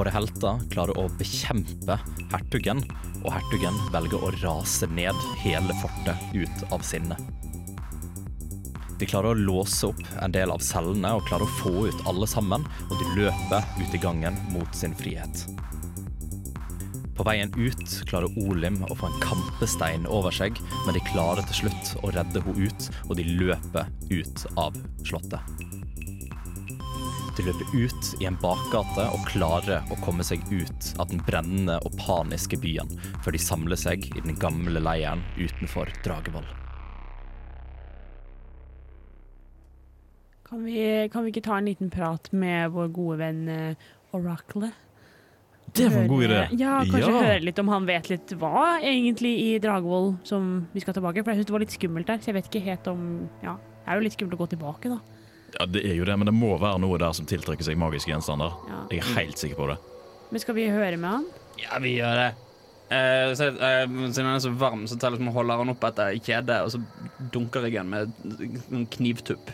Våre helter klarer å bekjempe hertugen, og hertugen velger å rase ned hele fortet ut av sinne. De klarer å låse opp en del av cellene og klarer å få ut alle sammen, og de løper ut i gangen mot sin frihet. På veien ut klarer Olim å få en kampestein over seg, men de klarer til slutt å redde henne ut, og de løper ut av slottet. De løper ut i en bakgate og klarer å komme seg ut av den brennende og paniske byen, før de samler seg i den gamle leiren utenfor Dragevoll. Kan vi, kan vi ikke ta en liten prat med vår gode venn uh, Oracle? Det var en god idé. Ja, Kanskje Ja. høre litt om han vet litt hva egentlig i Dragevoll som vi skal tilbake. For jeg syns det var litt skummelt der, så jeg vet ikke helt om Ja, det er jo litt skummelt å gå tilbake, da. Ja, det er jo det, men det må være noe der som tiltrekker seg magiske gjenstander. Ja. Jeg er helt sikker på det. Men skal vi høre med han? Ja, vi gjør det. Eh, så, eh, siden han er så varm, så tar jeg liksom, holder han opp etter kjedet, og så dunker jeg han med en knivtupp.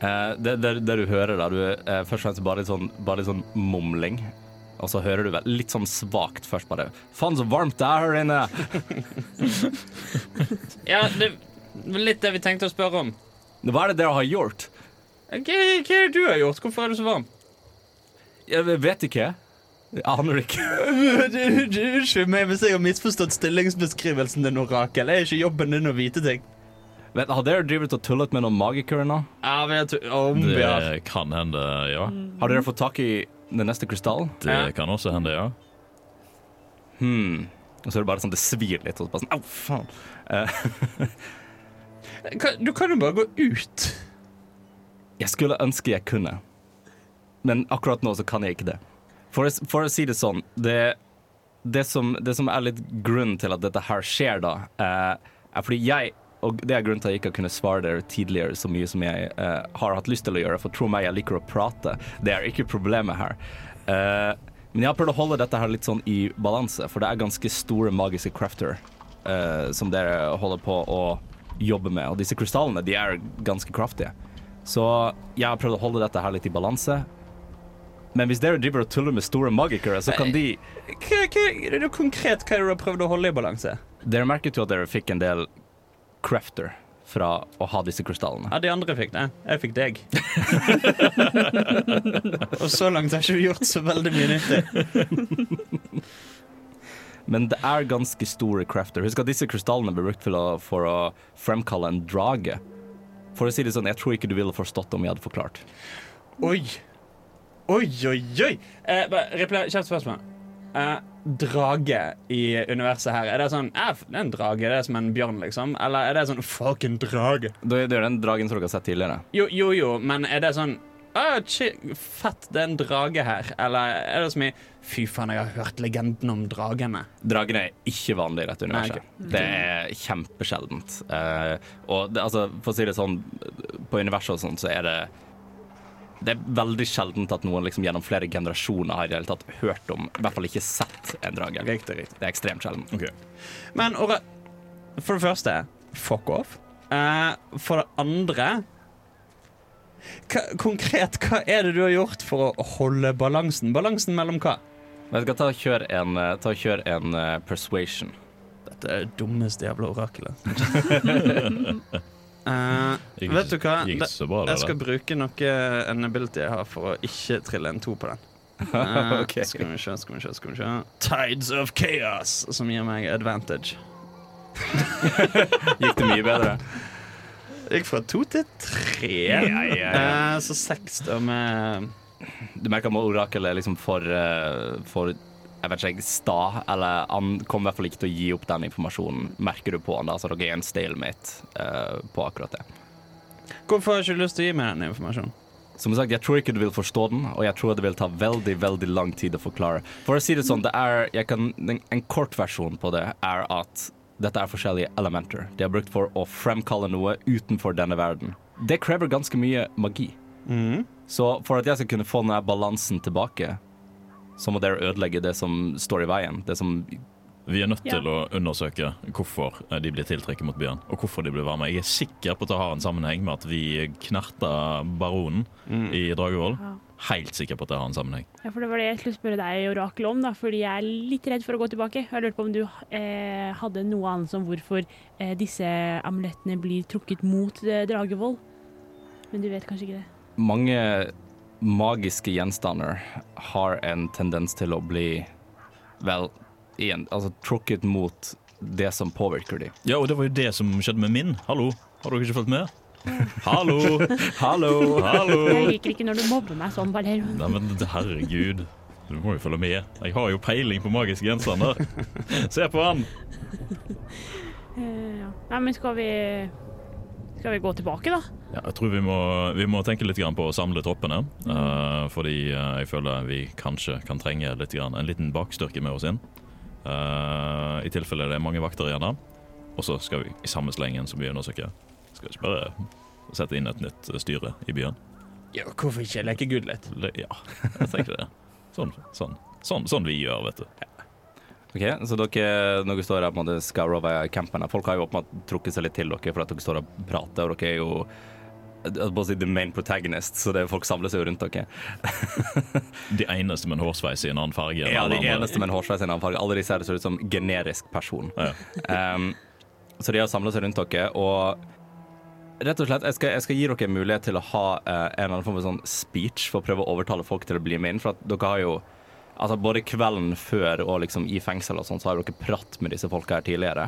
Eh, det, det, det du hører da, du er først og fremst bare litt sånn, bare litt sånn mumling. Og så hører du vel litt sånn svakt først bare Faen, så varmt det er her inne! Ja, det var litt det vi tenkte å spørre om. Hva er det dere har gjort? Hva, hva er det du har gjort? Hvorfor er du så varm? Jeg vet ikke. Jeg aner ikke. Unnskyld meg hvis jeg har misforstått stillingsbeskrivelsen din, Orakel. Det er ikke jobben din å vite ting. Vet, har dere drevet og tullet med noen magikere nå? Ja, vi har tu- om vi har Det kan hende, ja. Har dere fått tak i den neste krystallen? Det Ja. kan også hende, ja. Hmm. Og så er det bare sånn det svir litt. Og så bare sånn, Au, faen. Eh, Du kan jo bare gå ut. Jeg skulle ønske jeg kunne, men akkurat nå så kan jeg ikke det. For, for å si det sånn, det, det, som, det som er litt grunnen til at dette her skjer, da, eh, er fordi jeg og det er grunnen til at jeg ikke har kunnet svare dere tidligere så mye som jeg eh, har hatt lyst til å gjøre. For tro meg, jeg liker å prate. Det er ikke problemet her. Eh, men jeg har prøvd å holde dette her litt sånn i balanse, for det er ganske store magiske crafter eh, som dere holder på å jobbe med. Og disse krystallene de er ganske kraftige. Så jeg har prøvd å holde dette her litt i balanse. Men hvis dere driver og tuller med store magikere, så kan de Hva, hva, er det konkret hva dere du har prøvd å holde i balanse? Dere merket jo at dere fikk en del crafter fra å ha disse krystallene. Ja, de andre fikk det. Jeg fikk deg. Og så langt har ikke du gjort så veldig mye nyttig. Men det er ganske store crafter. Husk at disse krystallene ble brukt for å, for å fremkalle en drage. For å si det sånn, jeg tror ikke du ville forstått om jeg hadde forklart. Oi. Oi, oi, oi. Eh, kjapt spørsmål. Eh, drage i universet her, er det sånn eh, Det er en drage, det er som en bjørn, liksom? Eller er det sånn fucking drage? Det det er den dragen som dere har sett tidligere. Jo, jo, jo, men er det sånn ah, Fett, det er en drage her. Eller er det så mye Fy faen, jeg har hørt legenden om dragene. Dragene er ikke vanlige i dette Nei, universet. Det er kjempesjeldent. Uh, og det, altså, for å si det sånn, på universet og sånn, så er det det er veldig sjeldent at noen liksom gjennom flere generasjoner har i det hele tatt hørt om, i hvert fall ikke sett en drage. Riktig, riktig. Det er ekstremt sjeldent. Okay. Men for det første, fuck off. Uh, for det andre hva, Konkret, hva er det du har gjort for å holde balansen? Balansen mellom hva? Jeg skal ta og kjøre en, eh, ta og kjøre en uh, persuasion. Dette er det dummeste jævla orakelet. uh, vet du hva? Det- bra, Jeg skal bruke noe en ability jeg har for å ikke trille en to på den. Uh, okay. Skal vi se, skal vi se, skal vi se. Tides of chaos, som gir meg advantage. Gikk det mye bedre? Gikk fra to til tre. Ja, ja, ja. Eh, så seks da med Du merker at orakelet er liksom for, eh, for jeg vet ikke, sta, eller han kommer i hvert fall ikke til å gi opp den informasjonen, merker du på han da, så dere er en stalemate uh, på akkurat det. Hvorfor har du ikke lyst til å gi meg den informasjonen? Som sagt, jeg tror ikke du vil forstå den, og jeg tror det vil ta veldig veldig lang tid å forklare. For å si det sånn, det er, kan, en, en kort versjon på det er at dette er forskjellige elementer. De har brukt for å fremkalle noe utenfor denne verden. Det krever ganske mye magi. Så for at jeg skal kunne få denne balansen tilbake, så må dere ødelegge det som står i veien. Det som Vi er nødt Ja. til å undersøke hvorfor eh, de blir tiltrukket mot byen, og hvorfor de blir varme. Jeg er sikker på at det har en sammenheng med at vi knerta baronen i Dragevoll. Ja. Helt sikker på at det har en sammenheng. Ja, for Det var det jeg skulle spørre deg, Orakel, om. da, fordi jeg er litt redd for å gå tilbake. Jeg lurte på om du eh, hadde noe annet om hvorfor eh, disse amulettene blir trukket mot eh, Dragevold. Men du vet kanskje ikke det? mange magiske gjenstander har en tendens til å bli vel igjen, altså trukket mot det som påvirker dem. Ja, og det var jo det som skjedde med min. Hallo, har dere ikke fulgt med? Hallo, Hallo! hallo! Jeg liker ikke når du mobber meg sånn, Valero. Nei, men herregud. Du må jo følge med. Jeg har jo peiling på magiske gjenstander. Se på han! Uh, ja. Nei, men skal vi Skal vi gå tilbake, da? Ja, jeg tror vi må, vi må tenke litt grann på å samle troppene. eh, fordi eh, jeg føler vi kanskje kan trenge litt grann, en liten bakstyrke med oss inn. Uh, I tilfelle det er mange vakter igjen. da. Og så skal vi i samme slengen som vi undersøker, skal vi ikke bare sette inn et nytt styre i byen. Ja, hvorfor ikke leke Gud litt? Le- Ja, jeg tenker det. Sånn, sånn, sånn, sånn vi gjør, vet du. Ok, Så dere, når dere står her på en måte scourer over campen Folk har jo åpenbart trukket seg litt til dere for at dere står og prater, og dere er jo på si the main protagonist, så det er folk samler seg jo rundt dere. De eneste med en hårsveis i en annen farge. Ja, de eneste med en hårsveis i en annen farge. Alle disse ser ser ut som generisk person. Ja. Um, så de har samla seg rundt dere, og rett og slett, jeg skal, jeg skal gi dere en mulighet til å ha uh, en eller annen form for sånn speech for å prøve å overtale folk til å bli med inn. For at dere har jo Altså Både kvelden før og liksom i fengsel og sånn, så har dere pratt med disse folka her tidligere.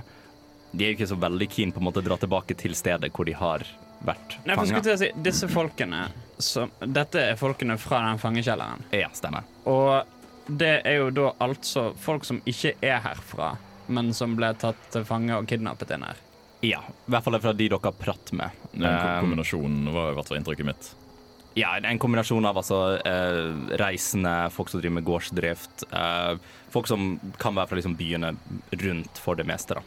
De er jo ikke så veldig keen på å måtte dra tilbake til stedet hvor de har vært fanga. si, Disse folkene som, Dette er folkene fra den fangekjelleren. Ja, stemmer. Og det er jo da altså folk som ikke er herfra, men som ble tatt til fange og kidnappet inn her. Ja, I hvert fall fra de dere har pratt med. Den kombinasjon Um, kombinasjonen var i hvert fall inntrykket mitt. Ja, en kombinasjon av altså, eh, reisende, folk som driver med gårdsdrift, eh, folk som kan være fra liksom, byene rundt for det meste. Da.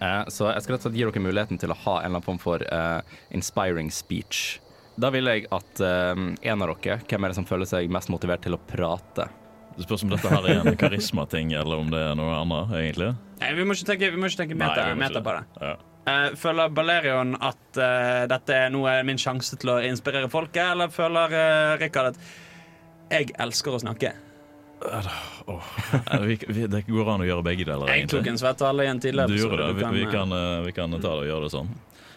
Eh, så jeg skal rett og slett gi dere muligheten til å ha en eller annen form for eh, inspiring speech. Da vil jeg at eh, en av dere, hvem er det som føler seg mest motivert til å prate? Det spørs om dette her er en karismating eller om det er noe annet, egentlig. Nei, vi må ikke tenke, vi må ikke tenke Nei, meta, vi må ikke meta på det. Ja. Eh, føler Balerion at uh, dette er noe min sjanse til å inspirere folket, eller føler uh, Rikard at jeg elsker å snakke? Vi, vi, det går an å gjøre begge deler, Jeg tok en svettehale i en tidligere Du episode. Vi, vi, eh, kan, vi kan ta det og gjøre det sånn.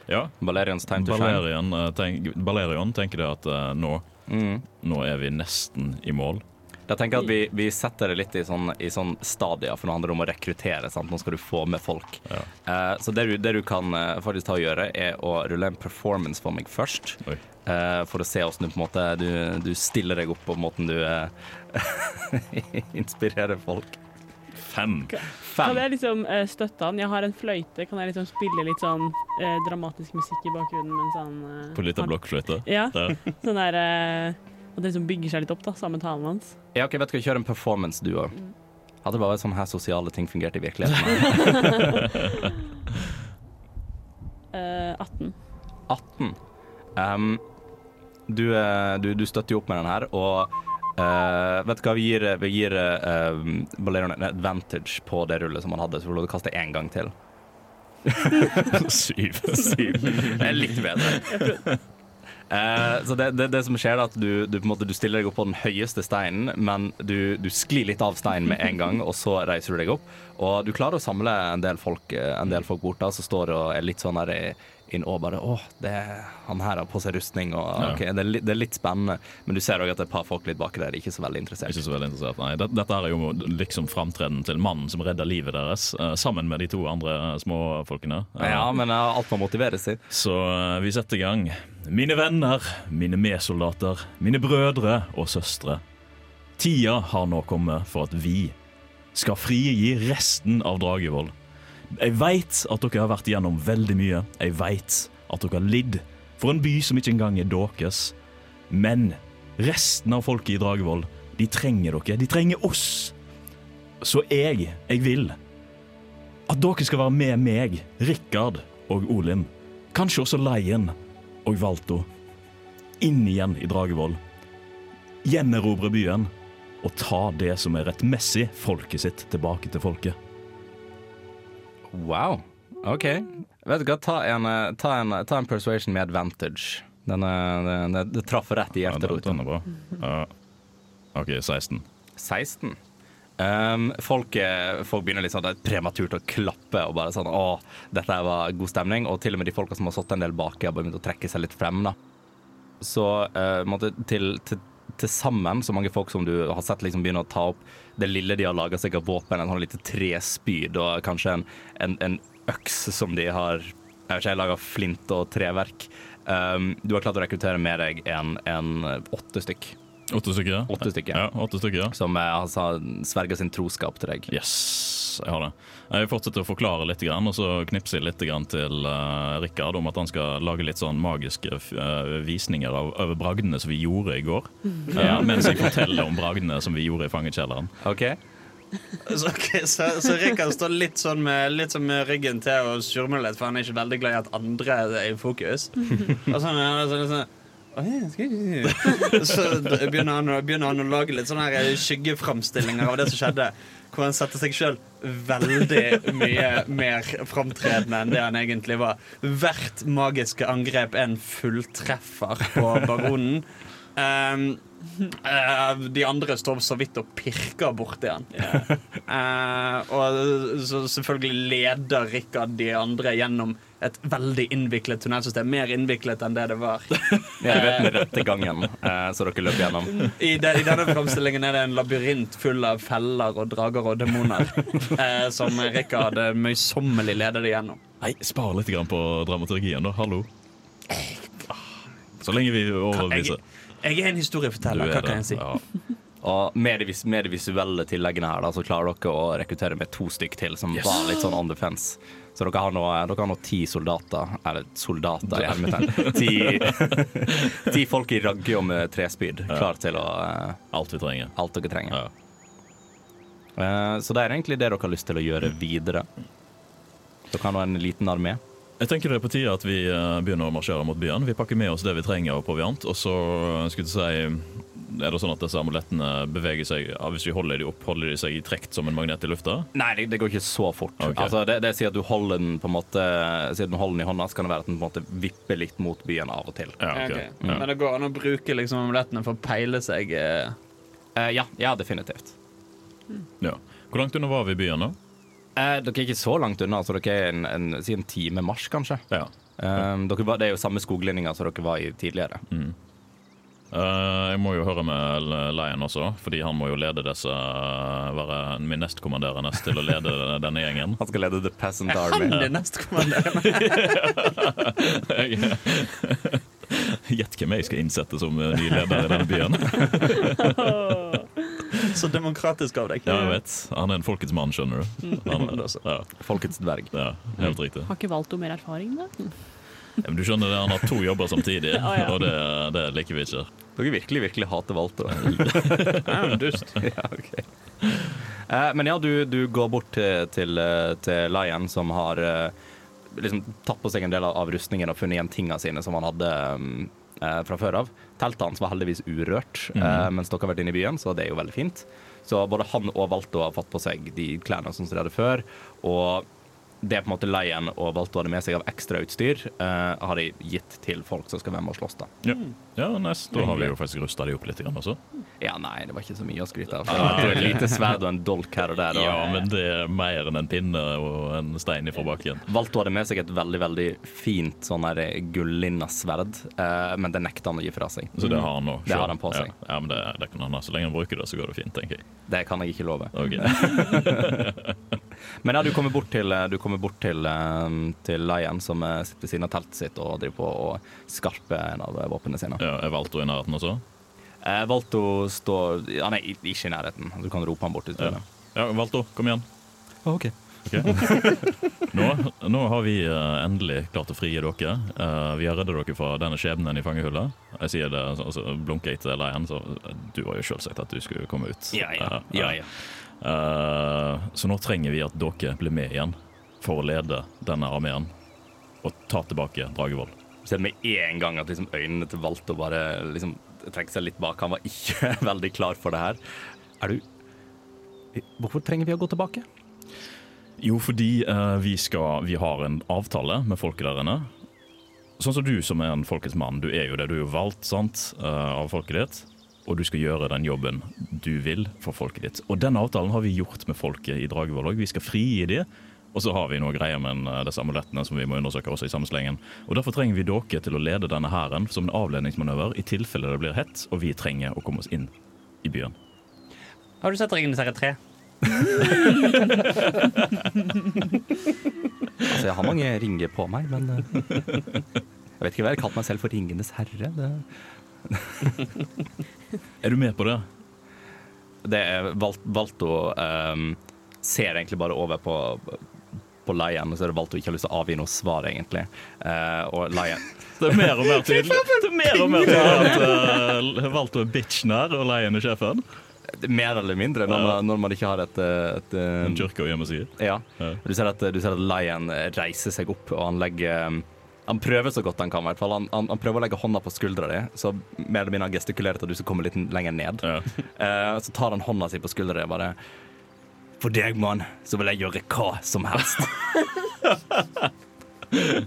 Ja. Balerions time to shine. Balerion, tenk, Balerion tenker det at nå, Mm. nå er vi nesten i mål. Jeg tenker at vi, vi setter det litt i sånn, i sånn stadier, for nå handler det om å rekruttere. Sant? Nå skal du få med folk. Ja. Eh, så det du, det du kan eh, faktisk ta og gjøre, er å rulle en performance for meg først. Eh, for å se hvordan du på en måte du, du stiller deg opp på måten du eh, inspirerer folk. Fem. Kan jeg liksom eh, støtte han? Jeg har en fløyte. Kan jeg liksom spille litt sånn eh, dramatisk musikk i bakgrunnen mens han eh, På litt av blokkfløyte. Ja. Der. Sånn der eh, At det liksom bygger seg litt opp, da, sammen med talen hans. Ja, ok, vet du hva, Kjør en performance, du òg. Hadde bare sånn her sosiale ting fungert i virkeligheten. uh, 18. 18. Um, du, eh, du, du støtter jo opp med den her, og uh, vet du hva, vi gir, vi gir uh, Valerian en advantage på det rullet som han hadde, så får du lov til å kaste én gang til. Syv. Syv. Det er litt bedre. Eh, så det, det, det som skjer, er at du, du, måte, du stiller deg opp på den høyeste steinen, men du, du sklir litt av steinen med en gang, og så reiser du deg opp. Og du klarer å samle en del folk, eh, en del folk bort da, som står og er litt sånn der i, inn og bare Å, han her har på seg rustning, og Ja. okay, det, er litt, det er litt spennende. Men du ser òg at det er et par folk litt baki der ikke så veldig interessert. Ikke så veldig interessert, nei. Dette, dette er jo liksom framtreden til mannen som redder livet deres, eh, sammen med de to andre småfolkene. Eh, Ja, men uh, alt må motiveres til. Så eh, vi setter i gang. Mine venner, mine medsoldater, mine brødre og søstre. Tida har nå kommet for at vi skal frigi resten av Dragevoll. Jeg veit at dere har vært igjennom veldig mye. Jeg veit at dere har lidd for en by som ikke engang er deres. Men resten av folket i Dragevoll, de trenger dere. De trenger oss. Så jeg, jeg vil at dere skal være med meg, Rikard og Olin. Kanskje også Leien og Valto. Inn igjen i Dragevoll. Gjenerobre byen og ta det som er rettmessig folket sitt, tilbake til folket. Wow. OK. Vet du hva, ta en, eh, ta en, ta en persuasion med advantage. Den, den, det, det, det traff rett i hjerterota. Ja, uh, OK, 16. 16. Um, folk, eh, folk begynner litt sånn prematurt å klappe og bare sånn Å, dette var god stemning. Og til og med de folka som har sittet en del bak, har begynt å trekke seg litt frem. da Så uh, måtte, til, til, til sammen, så mange folk som du har sett liksom begynne å ta opp det lille de har laga seg av våpen, en sånn lite trespyd og kanskje en, en, en øks som de har Jeg vet ikke, laga flint og treverk. Um, du har klart å rekruttere med deg en, en åtte stykk Åtte stykker? ja. Åtte stykker. Ja, åtte stykker. ja. som eh, altså, sverger sin troskap til deg. Yes, jeg har det. Jeg fortsetter å forklare litt, og så knipser jeg litt til uh, Rikard om at han skal lage litt sånn magiske uh, visninger av, over bragdene som vi gjorde i går. Uh, mens jeg forteller om bragdene som vi gjorde i fangekjelleren. OK? Så, okay, så, så Rikard står litt sånn med, litt sånn med ryggen til og surmer litt, for han er ikke veldig glad i at andre er i fokus. Og sånn, sånn, sånn, sånn Så begynner han, begynner han å lage litt sånne her skyggeframstillinger av det som skjedde. Hvor han setter seg sjøl veldig mye mer framtredende enn det han egentlig var. Hvert magiske angrep er en fulltreffer på baronen. Um, uh, de andre står så vidt og pirker borti han. Uh, og så selvfølgelig leder Rikard de andre gjennom et veldig innviklet tunnelsystem. Mer innviklet enn det det var. Ja, du vet den rette gangen eh, så dere løper gjennom. I, de, I denne framstillingen er det en labyrint full av feller og drager og demoner. Eh, som Rikard møysommelig leder det gjennom. Nei, spar litt grann på dramaturgien, da. Hallo. Så lenge vi Jeg, overbeviser. jeg er en historieforteller, hva kan jeg si? Ja. Og med de, med de visuelle tilleggene her, da, så klarer dere å rekruttere med to stykk til, som var litt sånn on the fence. Så dere har nå, dere har nå ti soldater, eller soldater i hermetegn. Ti, ti folk i ragge og med trespyd, klar til å eh, Alt vi trenger. alt dere trenger. Eh, så det er egentlig det dere har lyst til å gjøre videre. Dere har nå en liten armé. Jeg tenker det er på tide at vi eh, begynner å marsjere mot byen. Vi pakker med oss det vi trenger av proviant, og så skulle jeg si er det sånn at disse amulettene beveger seg Hvis vi holder de opp, holder de seg i trekt som en magnet i lufta? Nei, det, det går ikke så fort. Okay. Altså, det, det sier at du holder den på en måte Siden du holder den i hånda, så kan det være at den på en måte vipper litt mot byen av og til. Ja, okay. Okay. Mm. Men det går an å bruke liksom amulettene for å peile seg. Eh. Eh, ja, ja, definitivt. Ja. Hvor langt unna var vi i byen, da? Eh, dere er ikke så langt unna, Altså, dere er en, en, si en time marsj, kanskje. Ja. Um, dere var, det er jo samme skoglinjer som dere var i tidligere. Eh, jeg må jo høre med Lion også, fordi han må jo lede disse uh, Være min nestkommanderende til å lede denne gjengen. Han skal lede The Peasant Er han Army. det nestkommanderende? Gjett hvem jeg skal innsette som eh, ny leder i denne byen. Så demokratisk av deg. Ja, jeg vet. Han er en folkets mann, skjønner du. Han, Men ja, Folkets dverg. ja, helt riktig. Har ikke Valto mer erfaring, da? Ja, men du skjønner det, Han har to jobber samtidig, Ja, ja. og det, det liker vi ikke. Dere virkelig, virkelig hater Walter. er en dust. ja, ok. Eh, men ja, du, du går bort til, til, eh, til Lion, som har eh, liksom tatt på seg en del av rustningen og funnet igjen tingene sine som han hadde mm, eh, fra før av. Teltet hans var heldigvis urørt eh, mens dere har vært inne i byen, så det er jo veldig fint. Så både han og Valto har fått på seg de klærne som de hadde før. Og det er på en måte leien og ha det med seg av ekstrautstyr, uh, har de gitt til folk som skal være med og slåss. da. Ja, ja nice. Da har vi jo faktisk rusta de opp litt grann også. Ja, nei, det var ikke så mye å skryte av. Det var et lite sverd og en dolk her og der. Og, Ja, men det er mer enn en pinne og en stein ifra bakken. ha det med seg et veldig veldig fint sånn her gullinna sverd, eh, men det nekta han å gi fra seg. Så det har han nå. Det har han på seg. Ja, ja men det, det kan han ha. Så lenge han bruker det, så går det fint, tenker jeg. Det kan jeg ikke love. Ok. Men ja, du kommer bort til, du kommer bort til, eh, til Lion, som eh, sitter ved siden av teltet sitt og driver på å skarpe en av våpnene sine. Ja, er Valto i nærheten også? Eh, Valto står Han er i- ikke i nærheten. Du kan rope han bort Ja. ja, Valto, kom igjen. OK. Ok. Nå, nå har vi eh, endelig klart å frie dere. Eh, vi har reddet dere fra denne skjebnen i fangehullet. Jeg sier det, altså, blunker jeg til Lion, så eh, du har jo selvsagt at du skulle komme ut. Ja, ja. Eh, ja, ja. Eh, så nå trenger vi at dere blir med igjen for å lede denne armeen og ta tilbake Dragevoll. ser med en gang at liksom øynene til Valto bare liksom trekker seg litt bak. Han var ikke veldig klar for det her. Er du Hvorfor trenger vi å gå tilbake? Jo, fordi eh, vi, skal, vi har en avtale med folket der inne. Sånn som du som er en folkets mann, du er jo det. Du er jo valgt sant, eh, av folket ditt. Og du skal gjøre den jobben du vil for folket ditt. Og den avtalen har vi gjort med folket i Dragevoll òg. Vi skal frigi de. Og så har vi noe greier med eh, disse amulettene som vi må undersøke også i samme slengen. Og Derfor trenger vi dere til å lede denne hæren som en avledningsmanøver i tilfelle det blir hett og vi trenger å komme oss inn i byen. Har du sett Ringenes herre 3? Altså, jeg har mange ringer på meg, men eh, Jeg vet ikke hva jeg har kalt meg selv for Ringenes herre. Det, Er du med på det? det er Val Valto um, ser egentlig bare over på på Lion, og så er det Valto ikke har lyst til å avgi noe svar, egentlig. Uh, og Lion Det er mer og mer tydelig Det er mer og mer tydelig at uh, Valto er bitchen her, og Leien er sjefen. Mer eller mindre, når man, når man ikke har et, eh, et, eh, En kirke å gjemme seg i. Ja. Ja. Du ser at, du ser at Lion reiser seg opp, og han legger Han prøver så godt han kan. i hvert fall. Han, han, han prøver å legge hånda på skuldra di, så mer eller mindre han gestikulerer til at du skal komme litt lenger ned. Ja. Uh, så tar han hånda si på skuldra di og bare For deg, mann, så vil jeg gjøre hva som helst.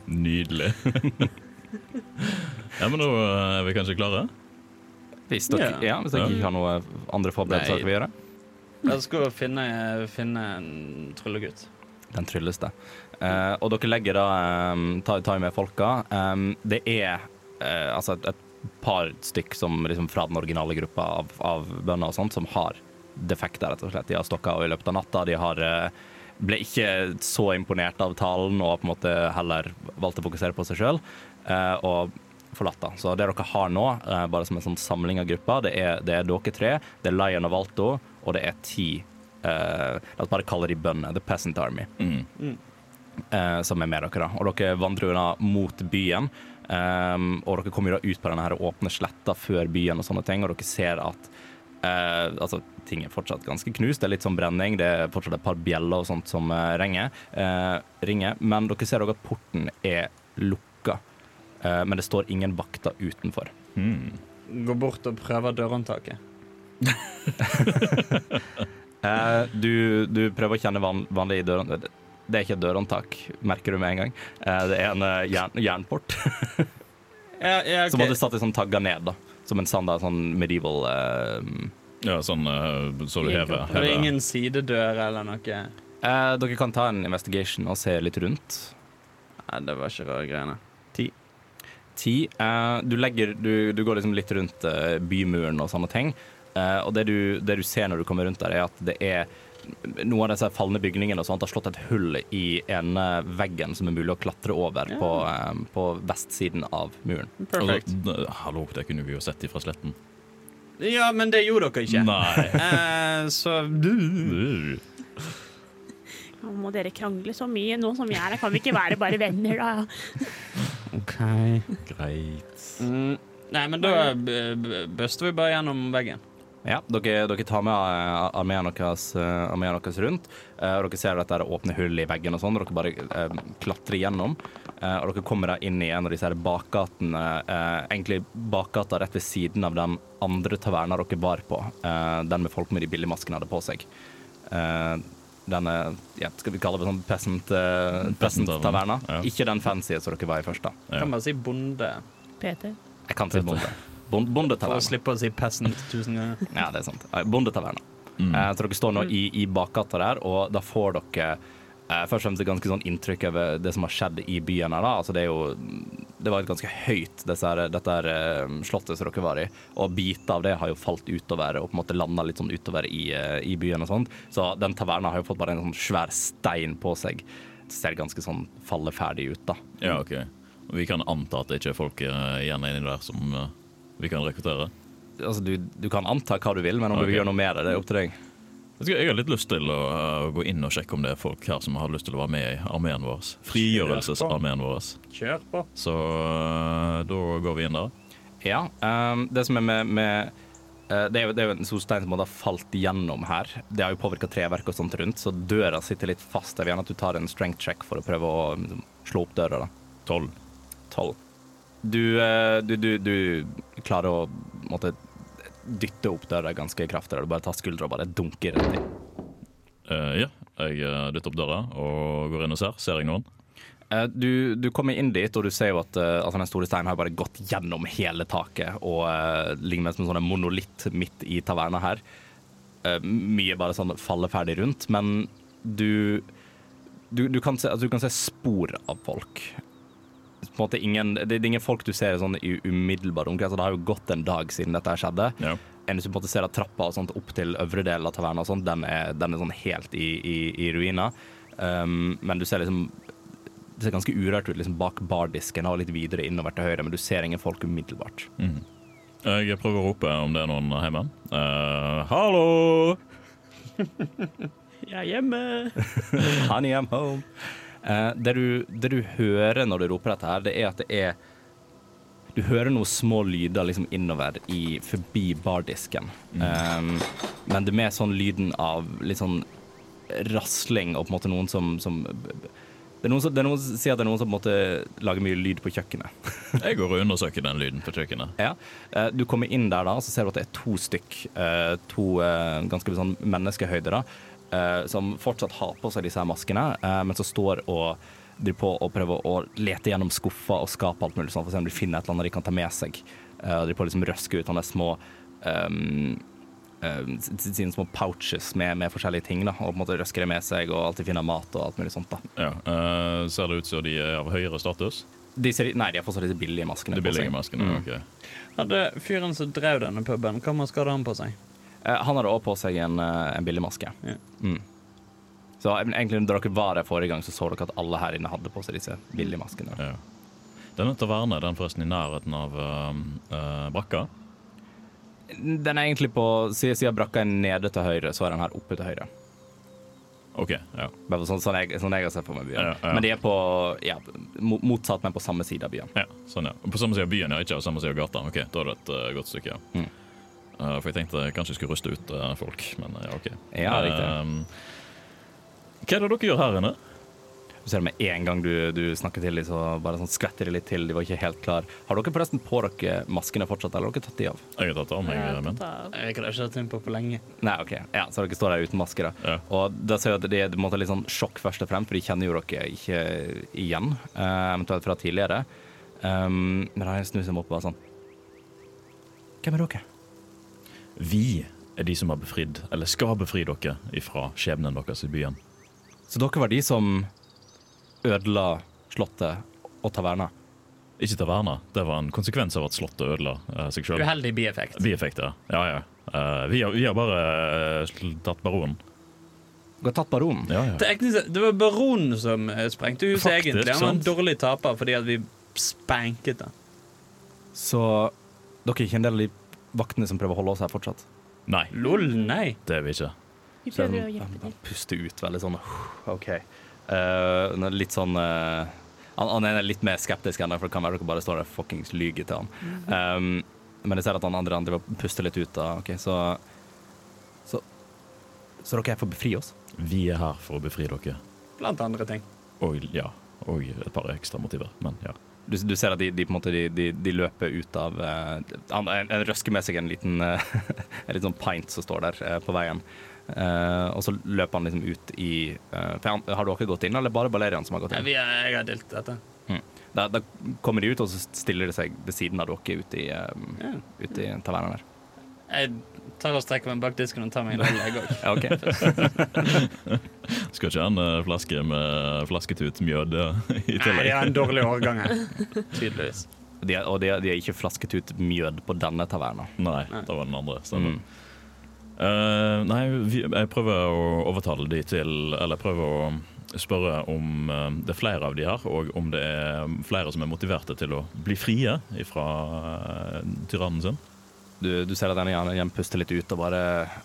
Nydelig. ja, men da er vi kanskje klare? Hvis dere, Ja. ja, hvis dere Ja. ikke har noe andre forberedelser dere vil gjøre. Jeg skal finne, finne en tryllegutt. Den trylleste. Eh, og dere legger da um, ta, tar med folka. Um, det er uh, altså et, et par stykk som liksom fra den originale gruppa av, av bønder og sånt, som har defekter, rett og slett. De har stokka av i løpet av natta. De har uh, ble ikke så imponert av talen og på en måte heller valgte å fokusere på seg sjøl. og forlatt da. Så det dere har nå, bare som en sånn samling av grupper, det er, det er dere tre, det er Lion og Valto, og det er ti eh, La oss bare kalle de bøndene. The Peasant Army Mm. Eh, som er med dere. da. Og dere vandrer da mot byen. Um, og dere kommer da ut på denne her åpne sletta før byen, og sånne ting, og dere ser at uh, altså, ting er fortsatt ganske knust. Det er litt sånn brenning, det er fortsatt et par bjeller og sånt som uh, ringer, uh, ringer. Men dere ser òg at porten er lukka. Eh, men det står ingen vakter utenfor. Mm. Gå bort og prøve dørhåndtaket. Eh, du, du prøver å kjenne van, vanlig dør... Det er ikke et dørhåndtak, merker du med en gang. Eh, det er en eh, jern, jernport. Ja, ja, okay. Som hadde satt i sånn tagger ned, da. Som en standard sånn medieval uh, Ja, sånn uh, så du hever. Er det er ingen sidedør eller noe? eh, Dere kan ta en investigation og se litt rundt. Nei, det var ikke rare greiene. Ti. Eh, du, legger, du, du går liksom litt rundt bymuren og sånne ting. Eh, og det du, det du ser når du kommer rundt der, er at det er noen av disse falne bygningene og sånt har slått et hull i ene veggen som er mulig å klatre over Ja. på, um, på vestsiden av muren. Perfekt. Altså, hallo, det kunne vi jo sett ifra sletten. Ja, men det gjorde dere ikke. Nei. Eh, så du. Nå må dere krangle så mye nå som jeg er her. Kan vi ikke være bare venner, da? OK. Greit. Mm, nei, men da b- b- buster vi bare gjennom veggen. Ja, dere, dere tar med eh, armeen deres, eh, deres rundt, eh, og dere ser dette er åpne hull i veggen og sånn, og dere bare eh, klatrer gjennom. eh, og dere kommer da inn i en av disse bakgatene, eh, egentlig bakgata rett ved siden av den andre taverna dere var på, eh, den med folk med de billigmaskene hadde på seg. Eh, denne ja, skal vi kalle det sånn peasant, eh, peasant-taverna. Ja. Ikke den fancy som dere var i først. da. Ja. Kan man si bonde. PT. Jeg kan si bonde. Bon- For å Bondetaverna. slippe å si peasant tusen ganger. Ja, det er sant. Eh, Bondetaverna. Mm. Eh, så dere står nå i, i bakgata der, og da får dere eh, først og fremst et ganske sånn inntrykk over det som har skjedd i byen her. da. Altså det er jo det var et ganske høyt, disse dette her, eh, slottet som dere var i. Og biter av det har jo falt utover og på en måte landa litt sånn utover i, eh, i byen og sånt. Så den taverna har jo fått bare en sånn svær stein på seg. Det ser ganske sånn falleferdig ut, da. Ja, OK. Vi kan anta at det ikke er folk eh, igjen inni der som eh, vi kan rekruttere. Altså, du, du kan anta hva du vil, men om du vil gjøre noe med det, det er opp til deg. Jeg har litt lyst til å eh, gå inn og sjekke om det er folk her som har lyst til å være med i armeen vår. Frigjørelsesarmeen vår. Kjør på. Så eh, da går vi inn der. Ja, Um, det som er med, med eh, det, er jo, det er jo en stor stein som har falt gjennom her. Det har jo påvirka treverket og sånt rundt, så døra sitter litt fast. Jeg vil gjerne at du tar en strength check for å prøve å liksom, slå opp døra. da. Tolv. Tolv. Du, eh, du, du, du klarer å måtte, dytte opp døra ganske kraftig. Du bare tar skuldra og bare dunker rett i. Uh, ja, jeg uh, dytter opp døra og går inn og ser. Ser jeg noen? Uh, Du, du kommer inn dit, og du ser jo at eh, altså den store steinen har bare gått gjennom hele taket og uh, ligger med som en sånn monolitt midt i taverna her. Eh, mye bare sånn falleferdig rundt, men du du, du, kan se, altså, du kan se spor av folk. På en måte ingen, det, det er ingen folk du ser sånn i umiddelbar omkrets. Det har jo gått en dag siden dette her skjedde. Ja. hvis du på en måte ser at trappa og sånt opp til øvre del av taverna, og sånt, den, er, den er sånn helt i, i, i ruiner. Um, men du ser liksom Det ser ganske urørt ut liksom bak bardisken og litt videre innover til høyre, men du ser ingen folk umiddelbart. Mm. Jeg prøver å rope om det er noen hjemme. Uh, hallo! Jeg er hjemme. Honey, I'm home. Eh, det, du, det du hører når du roper dette her, det er at det er Du hører noen små lyder liksom innover i, forbi bardisken. Um, men det er mer sånn lyden av litt sånn rasling og på en måte noen som, som det er, noen som, det er noen som sier at det er noen som måte lager mye lyd på kjøkkenet. Jeg går og undersøker den lyden på kjøkkenet. Ja. Eh, Du kommer inn der da, så ser du at det er to stykk, eh, to ganske sånn menneskehøyde da, som fortsatt har på seg disse her maskene, eh, men som står og driver på og prøver å lete gjennom skuffer og skape alt mulig sånn, for å se om de finner et eller annet de kan ta med seg. Uh, driver på å liksom røske ut sånne små um, eh, sine små pouches med, med forskjellige ting, da, og på en måte røsker det med seg og alltid finner mat og alt mulig sånt. da. Ja, uh, ser det ut som de er av høyere status? De ser, nei, de har fortsatt disse billige maskene De på billige seg. maskene? Mm. ok. Hadde fyren som drev denne puben, hva maske hadde han på seg? Eh, Han hadde også på seg en, eh, en billig maske. Ja. Mm. Så egentlig når dere var der forrige gang, så så dere at alle her inne hadde på seg disse billigmaskene. Ja. Denne tavernen er den forresten i nærheten av uh, eh, brakka? Den er egentlig på Siden, av brakka er nede til høyre, så er den her oppe til høyre. OK. ja. Bare sånn, sånn, jeg, sånn jeg har sett for meg byen. Ja, ja. Men de er på ja, motsatt, men på samme side av byen. ja sånn, ja. På samme side av byen, ja. Ikke på samme side av gata. OK, da er det et uh, godt stykke. ja. Mm. Eh, for jeg tenkte jeg kanskje jeg skulle ruste ut eh, folk, men eh, ja, OK. Ja, riktig. Eh, hva er det dere gjør her inne? Du ser med en gang du, du snakker til dem, så bare sånn skvetter de litt til. De var ikke helt klar. Har dere forresten på dere maskene fortsatt, eller har dere tatt de av? Jeg har tatt av meg eh, min. Jeg har ikke hatt inn på for lenge. Nei, OK. Ja, Så dere står der uten masker, da. Ja. Og da ser jeg at det er på en måte litt sånn sjokk først og fremst, for de kjenner jo dere ikke igjen, eventuelt fra tidligere. Um, men da snur seg opp og bare sånn Hvem er dere? Vi er de som har befridd, eller skal befri dere ifra skjebnen deres i byen. Så dere var de som ødela Slottet og taverna? Ikke taverna. Det var en konsekvens av at Slottet ødela uh, seg sjøl. Uheldig bieffekt. Bieffekt, Ja, ja. Eh, vi, har, vi har bare uh, tatt baronen. Dere har tatt baronen? Ja, ja. Teknisk Det var baronen som sprengte huset, Faktisk, egentlig. Han var en dårlig taper fordi at vi spanket den. Så dere er ikke en del av de vaktene som prøver å holde oss her fortsatt? Nei, Lol, nei. det er vi ikke. Vi prøver å han- hjelpe han puster ut veldig sånn OK. Uh, litt sånn uh, han, han er litt mer skeptisk ennå, for det kan være dere bare står der og fuckings lyver til han. Um, men jeg ser at han andre andre puster litt ut. da okay, så Så, så dere er for å befri oss? Vi er her for å befri dere. Blant andre ting. Og ja, og et par ekstra motiver. Men ja. Du, du ser at de, de, måte, de, de, de løper ut av eh, han, en, en røsker med seg en liten uh, En liten sånn pint som står der uh, på veien. Og så løper han liksom ut i han, Har dere gått inn, eller bare Balerian som har gått inn? Ja, er, jeg har delt dette. Da, da kommer de ut, og så stiller de seg ved siden av dere ute i, um, Ja. ut i tavernaen der. Jeg tar og strekker meg bak disken og tar meg en øl, jeg òg. Ja, ok. Skal ikke ha en eh, flaske med flasketut mjød i tillegg? Nei, de har en dårlig årgang her. Tydeligvis. De, er- og de, er- de er ikke flasket ut mjød på denne taverna. Nei, det var den andre. Stemmer. Mm. Uh, nei, vi, jeg prøver å overtale de til Eller prøver å spørre om uh, det er flere av de her, og om det er flere som er motiverte til å bli frie fra uh, tyrannen sin. Du, du ser at denne hjernen puster litt ut og bare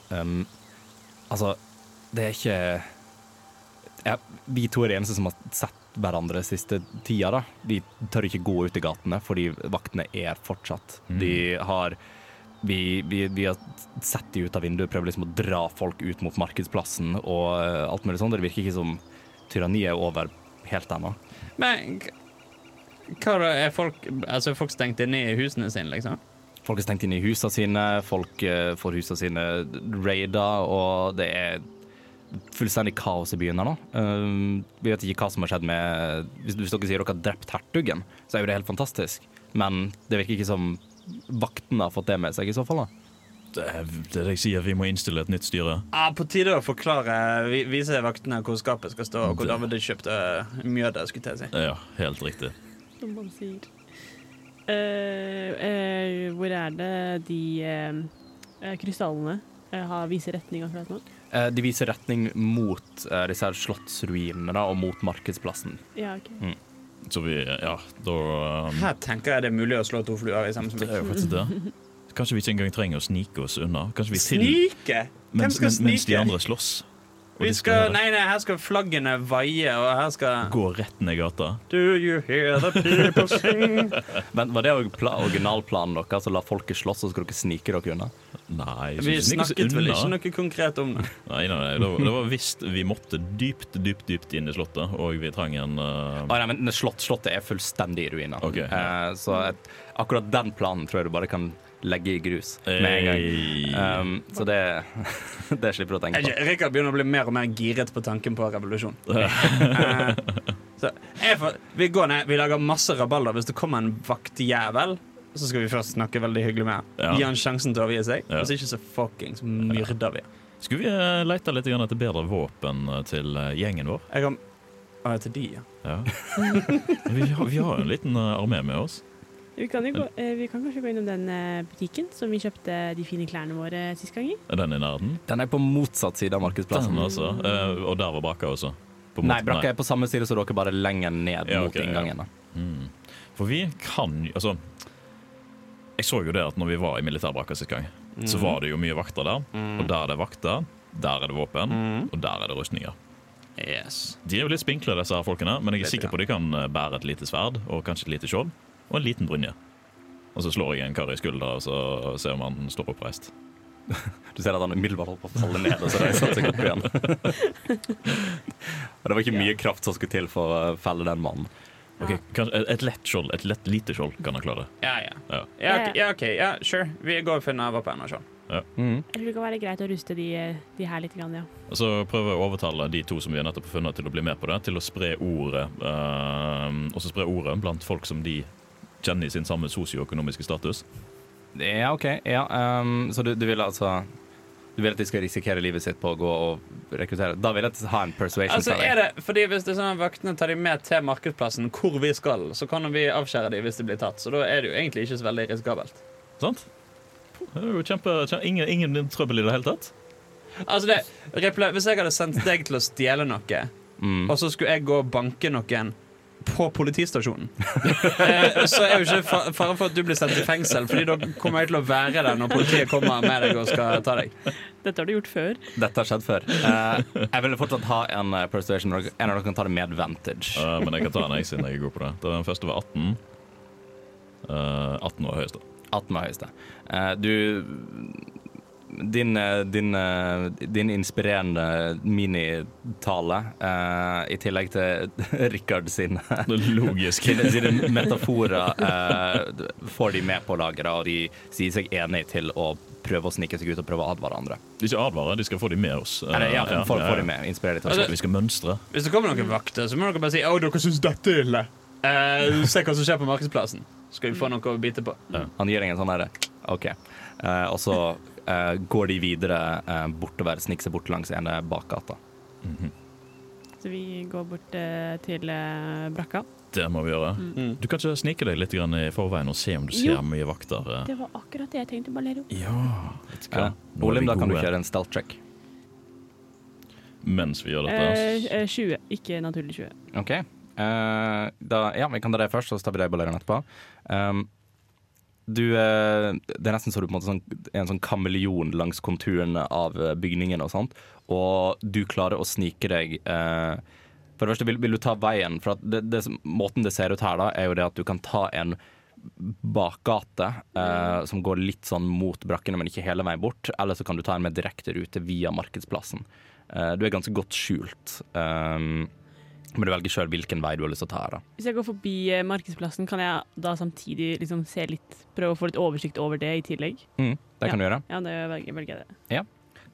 um, Altså, det er ikke ja, Vi to er de eneste som har sett hverandre siste tida. da. Vi tør ikke gå ut i gatene fordi vaktene er fortsatt. De har vi, vi, vi har sett de ut av vinduet, prøver liksom å dra folk ut mot markedsplassen og eh, alt mulig sånt. Det virker ikke som tyranniet er over helt ennå. Men hva er folk Altså folk stengt inne i husene sine, liksom? Folk er stengt inne i husene sine, folk eh, får husene sine raida, og det er fullstendig kaos i byen her nå. Um, vi vet ikke hva som har skjedd med Hvis, hvis dere sier dere har drept hertugen, så er jo det helt fantastisk. Men det virker ikke som vaktene har fått det med seg i så fall. da. Det er det jeg sier, vi må innstille et nytt styre. Ja, på tide å forklare, vise vaktene hvor skapet skal stå, og hvor David kjøpte mjødet, skulle jeg si. Ja, helt riktig. som man sier. Eh, uh, hvor er det de eh, krystallene har, viser retning akkurat nå? Eh, de viser retning mot disse her slottsruinene og mot markedsplassen. Ja, ok. Så vi Ja, da um, Her tenker jeg det er mulig å slå to fluer i samme Det er jo faktisk det. Kanskje vi ikke engang trenger å snike oss unna. Kanskje vi til, Snike! Hvem mens, skal men- mens de andre slåss. Vi skal, nei, nei, her skal flaggene vaie, og her skal gå rett ned gata. Do you hear the people sing? Men Var det pla originalplanen deres? Altså la folket slåss, og så skulle dere snike dere unna? Nei, Vi snakket vel ikke noe konkret om det. Nei, nei, nei det, var, det var visst vi måtte dypt, dypt dypt inn i slottet, og vi trang en uh, ah, nei, men slott, Slottet er fullstendig i ruiner. Okay, ja. Eh, så et, akkurat den planen tror jeg du bare kan legge i grus med en gang. Um, så det, det slipper du å tenke på. Rikard begynner å bli mer og mer giret på tanken på revolusjon. uh, så jeg får, vi går ned, vi lager masse rabalder. Hvis det kommer en vaktjævel, så skal vi først snakke veldig hyggelig med ham. Ja. Gi han sjansen til å overgi seg. Hvis ikke så fuckings myrder vi. Skulle vi leita lete litt grann etter bedre våpen eh, til eh, gjengen vår? Jeg kan... Å, til de, ja. Ja. vi, har, vi har en liten eh, armé med oss. Vi kan, jo gå, eh, vi kan kanskje gå innom den eh, butikken som vi kjøpte de fine klærne våre sist gang i. Den i nærheten? Den er på motsatt side av markedsplassen. Den. Eh, og der var brakka også. På Nei, brakka er på samme side som dere, bare lenger ned Ja, mot ja. inngangen. da. Mm. For vi kan jo Altså, jeg så jo det at når vi var i militærbrakka sist gang, så var det jo mye vakter der. Og der er det vakter, der er det våpen, Mm. og der er det rustninger. Yes. De er jo litt spinkle, disse her folkene, men jeg er sikker på de kan bære et lite sverd og kanskje et lite skjold og en liten brynje. Og så slår jeg en kar i skuldra og så ser om han står oppreist. Du ser at han umiddelbart holdt på å falle ned, og så reiser han seg opp igjen. og det var ikke mye kraft som skulle til for å felle den mannen. Ok, kanskje et- Et lett skjold, et lett lite skjold kan han klare. Ja, ja. Ja. Ja, ok, ja, ok, ja, sure. Vi går og finner våpen og sånn. Mm. Jeg tror det kan være greit å ruste de, eh, de her litt, grann, ja. Og så prøver jeg å overtale de to som vi har nettopp funnet til å bli med på det, til å spre ordet Uh, og så spre ordet blant folk som de kjenner sin samme sosioøkonomiske status. Ja, OK. Ja, um, så du, du vil altså Du vil at de skal risikere livet sitt på å gå og rekruttere? Da vil jeg ha en persuasion Altså, er det, fordi Hvis det er sånn at vaktene tar de med til markedsplassen hvor vi skal, så kan vi avskjære de hvis de blir tatt. Så da er det jo egentlig ikke så veldig risikabelt. Sant? Det er jo kjempe, kjempe, ingen, ingen trøbbel i det hele tatt. Altså det, Hvis jeg hadde sendt deg til å stjele noe, Mm. og så skulle jeg gå og banke noen på politistasjonen, eh, så er jo ikke fa- fare for at du blir sendt i fengsel, Fordi da kommer jeg til å være der når politiet kommer med deg og skal ta deg. Dette har du gjort før. Dette har skjedd før. Eh, jeg vil fortsatt ha en eh, persuasion. En av dere kan ta det med advantage. Uh, men jeg kan ta en jeg siden jeg er god på det. Var Den første var 18. Uh, 18 var høyeste. 18 var høyeste. Eh, du din, eh, din, eh, din inspirerende minitale, uh, i tillegg til Rikard sin Logisk. sine, sine metaforer, uh, får de med på laget, og de sier seg enig til å prøve å snike seg ut og prøve å advare andre. Ikke advare, de skal få de med oss. Eller, ja, for, ja, for ja. de med, inspirere de til altså, Vi skal- mønstre. Hvis det kommer noen vakter, så må dere bare si Å, dere syns dette er ille. Uh, se hva som skjer på markedsplassen. Skal vi få noe å bite på. Han gir deg en sånn herre OK. Uh, og så eh, går de videre uh, bortover, sniker seg bort langs ene bakgata. Så vi går bort uh, til brakka. Det må vi gjøre. Mm. Du kan ikke snike deg litt grann i forveien og se om du ser Jo. mye vakter. Det var akkurat det jeg tenkte, Balero. Ja, vet du hva? Olim, da kan du kjøre en stealth check. Mens vi gjør dette. eh, 20, ikke naturlig 20. OK. Eh, da, ja, vi kan ta det først, så tar vi deg ballerende etterpå. Um, du, eh, det er nesten så du på en måte sånn, en sånn kameleon langs konturene av eh, bygningen og sånt, og du klarer å snike deg eh, For det første, vil, vil du ta veien? For det, det, måten det ser ut her, da, er jo det at du kan ta en bakgate eh, som går litt sånn mot brakkene, men ikke hele veien bort. Eller så kan du ta en med direkte rute via Markedsplassen. Eh, du er ganske godt skjult. Um, men du velger sjøl hvilken vei du har lyst til å ta her. da. Hvis jeg går forbi eh, markedsplassen, kan jeg da samtidig liksom se litt, prøve å få litt oversikt over det i tillegg? Mm, det kan du gjøre. Ja, det velger, velger jeg det.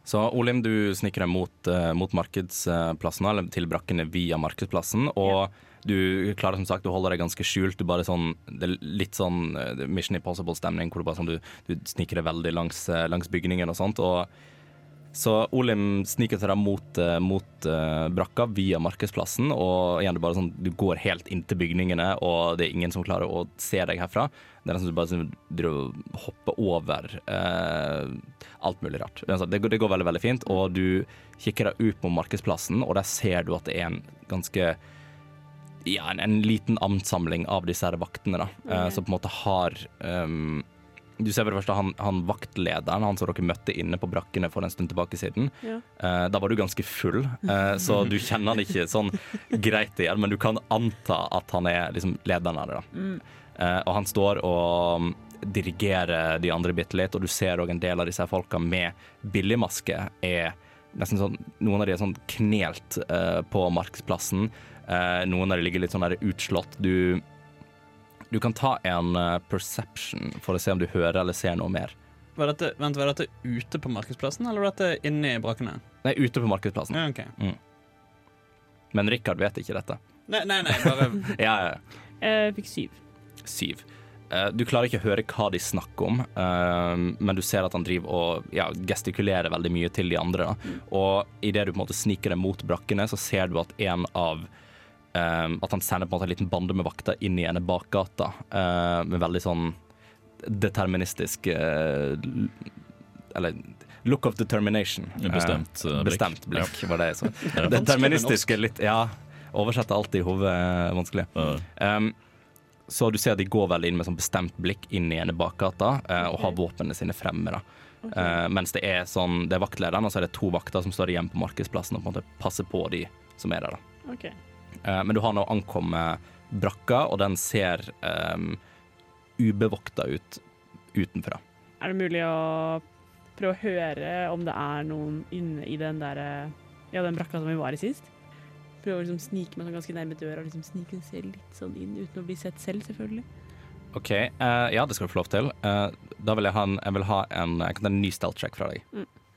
Så Olim, du sniker deg mot, uh, mot markedsplassen, eller til brakkene via markedsplassen. Og du klarer som sagt du holder deg ganske skjult. Du bare sånn, det er litt sånn eh, Mission Impossible-stemning, hvor du bare sånn, du, du sniker deg veldig langs, langs bygningen og sånt. Og så Olim sniker seg da mot, eh, mot uh, brakka via markedsplassen, og igjen, du bare sånn, du går helt inntil bygningene, og det er ingen som klarer å se deg herfra. Det er nesten som du bare sånn, hopper over uh, alt mulig rart. Det, er sånn, det, går, det går veldig veldig fint, og du kikker deg ut på markedsplassen, og der ser du at det er en ganske ja, en, en liten amtsamling av disse her vaktene, da, Ok. som på en måte har ehm, Du ser for det første han, han vaktlederen, han som dere møtte inne på brakkene for en stund tilbake siden. Ja. Eh, da var du ganske full, eh, så du kjenner han ikke sånn greit igjen, men du kan anta at han er liksom lederen av det. da. Eh, og han står og mm, dirigerer de andre bitte litt, og du ser òg en del av disse folka med billigmaske er nesten sånn Noen av de er sånn knelt eh, på marksplassen. Eh, noen av de ligger litt sånn der utslått. Du, du kan ta en eh, perception for å se om du hører eller ser noe mer. Var dette, vent, var dette ute på markedsplassen, eller var dette inne i brakkene? Nei, ute på markedsplassen. Ja, ok. Men Rikard vet ikke dette. Nei, nei, nei, bare Ja, ja, ja. Jeg fikk syv. Syv. Eh, Du klarer ikke å høre hva de snakker om, eh, men du ser at han driver og ja, gestikulerer veldig mye til de andre. Da. Og idet du på en måte sniker deg mot brakkene, så ser du at en av eh, At han sender på en måte en liten bande med vakter inn i ene bakgata, eh, med veldig sånn deterministisk eh, Eller look of determination. Bestemt, eh, Eh, blikk. bestemt blikk, var det jeg sa. Er litt Ja, oversette alt i hodet er vanskelig. Um, så du ser at de går vel inn med sånn bestemt blikk inn i ene bakgata eh, og har våpnene sine fremme. da. Uh, mens det er sånn, det er vaktlederen, og så er det to vakter som står igjen på markedsplassen og på en måte passer på de som er der. da. Ok. Eh, men du har nå ankommet brakka, og den ser um, ubevokta ut utenfra. Er det mulig å prøve å høre om det er noen inne i den der eh, Ja, den brakka som vi var i sist? Prøve å liksom snike meg sånn ganske nærme døra og liksom snike seg litt sånn inn, uten å bli sett selv, selvfølgelig. OK, Uh, ja, det skal du få lov til. Uh, da vil jeg ha en, jeg vil ha en, jeg kan ta en ny stealth check fra deg.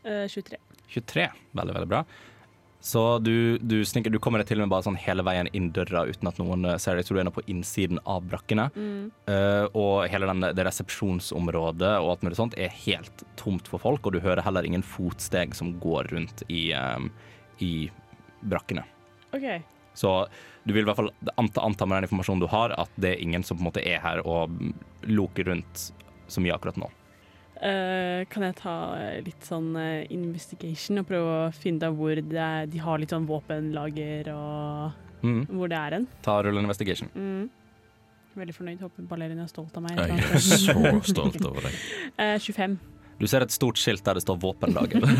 Eh, 23. 23. Veldig, veldig bra. Så du, du, snikker, du kommer deg til og med bare sånn hele veien inn døra uten at noen eh, ser deg. Så du er på innsiden av brakkene. Eh, og hele den, det resepsjonsområdet og alt mulig sånt er helt tomt for folk, og du hører heller ingen fotsteg som går rundt i, um, i brakkene. Okay. Så du vil i hvert fall anta, anta med den informasjonen du har, at det er ingen som på en måte er her og loker rundt så mye akkurat nå. Eh, kan jeg ta eh, litt sånn eh, investigation og prøve å finne ut hvor er, de har litt sånn våpenlager og Mm. hvor det er hen? Ta rull investigation. Mm. Veldig fornøyd. Håper ballerina er stolt av meg. Jeg er så stolt over deg. Eh, 25. Du ser et stort skilt der det står 'våpendagen'.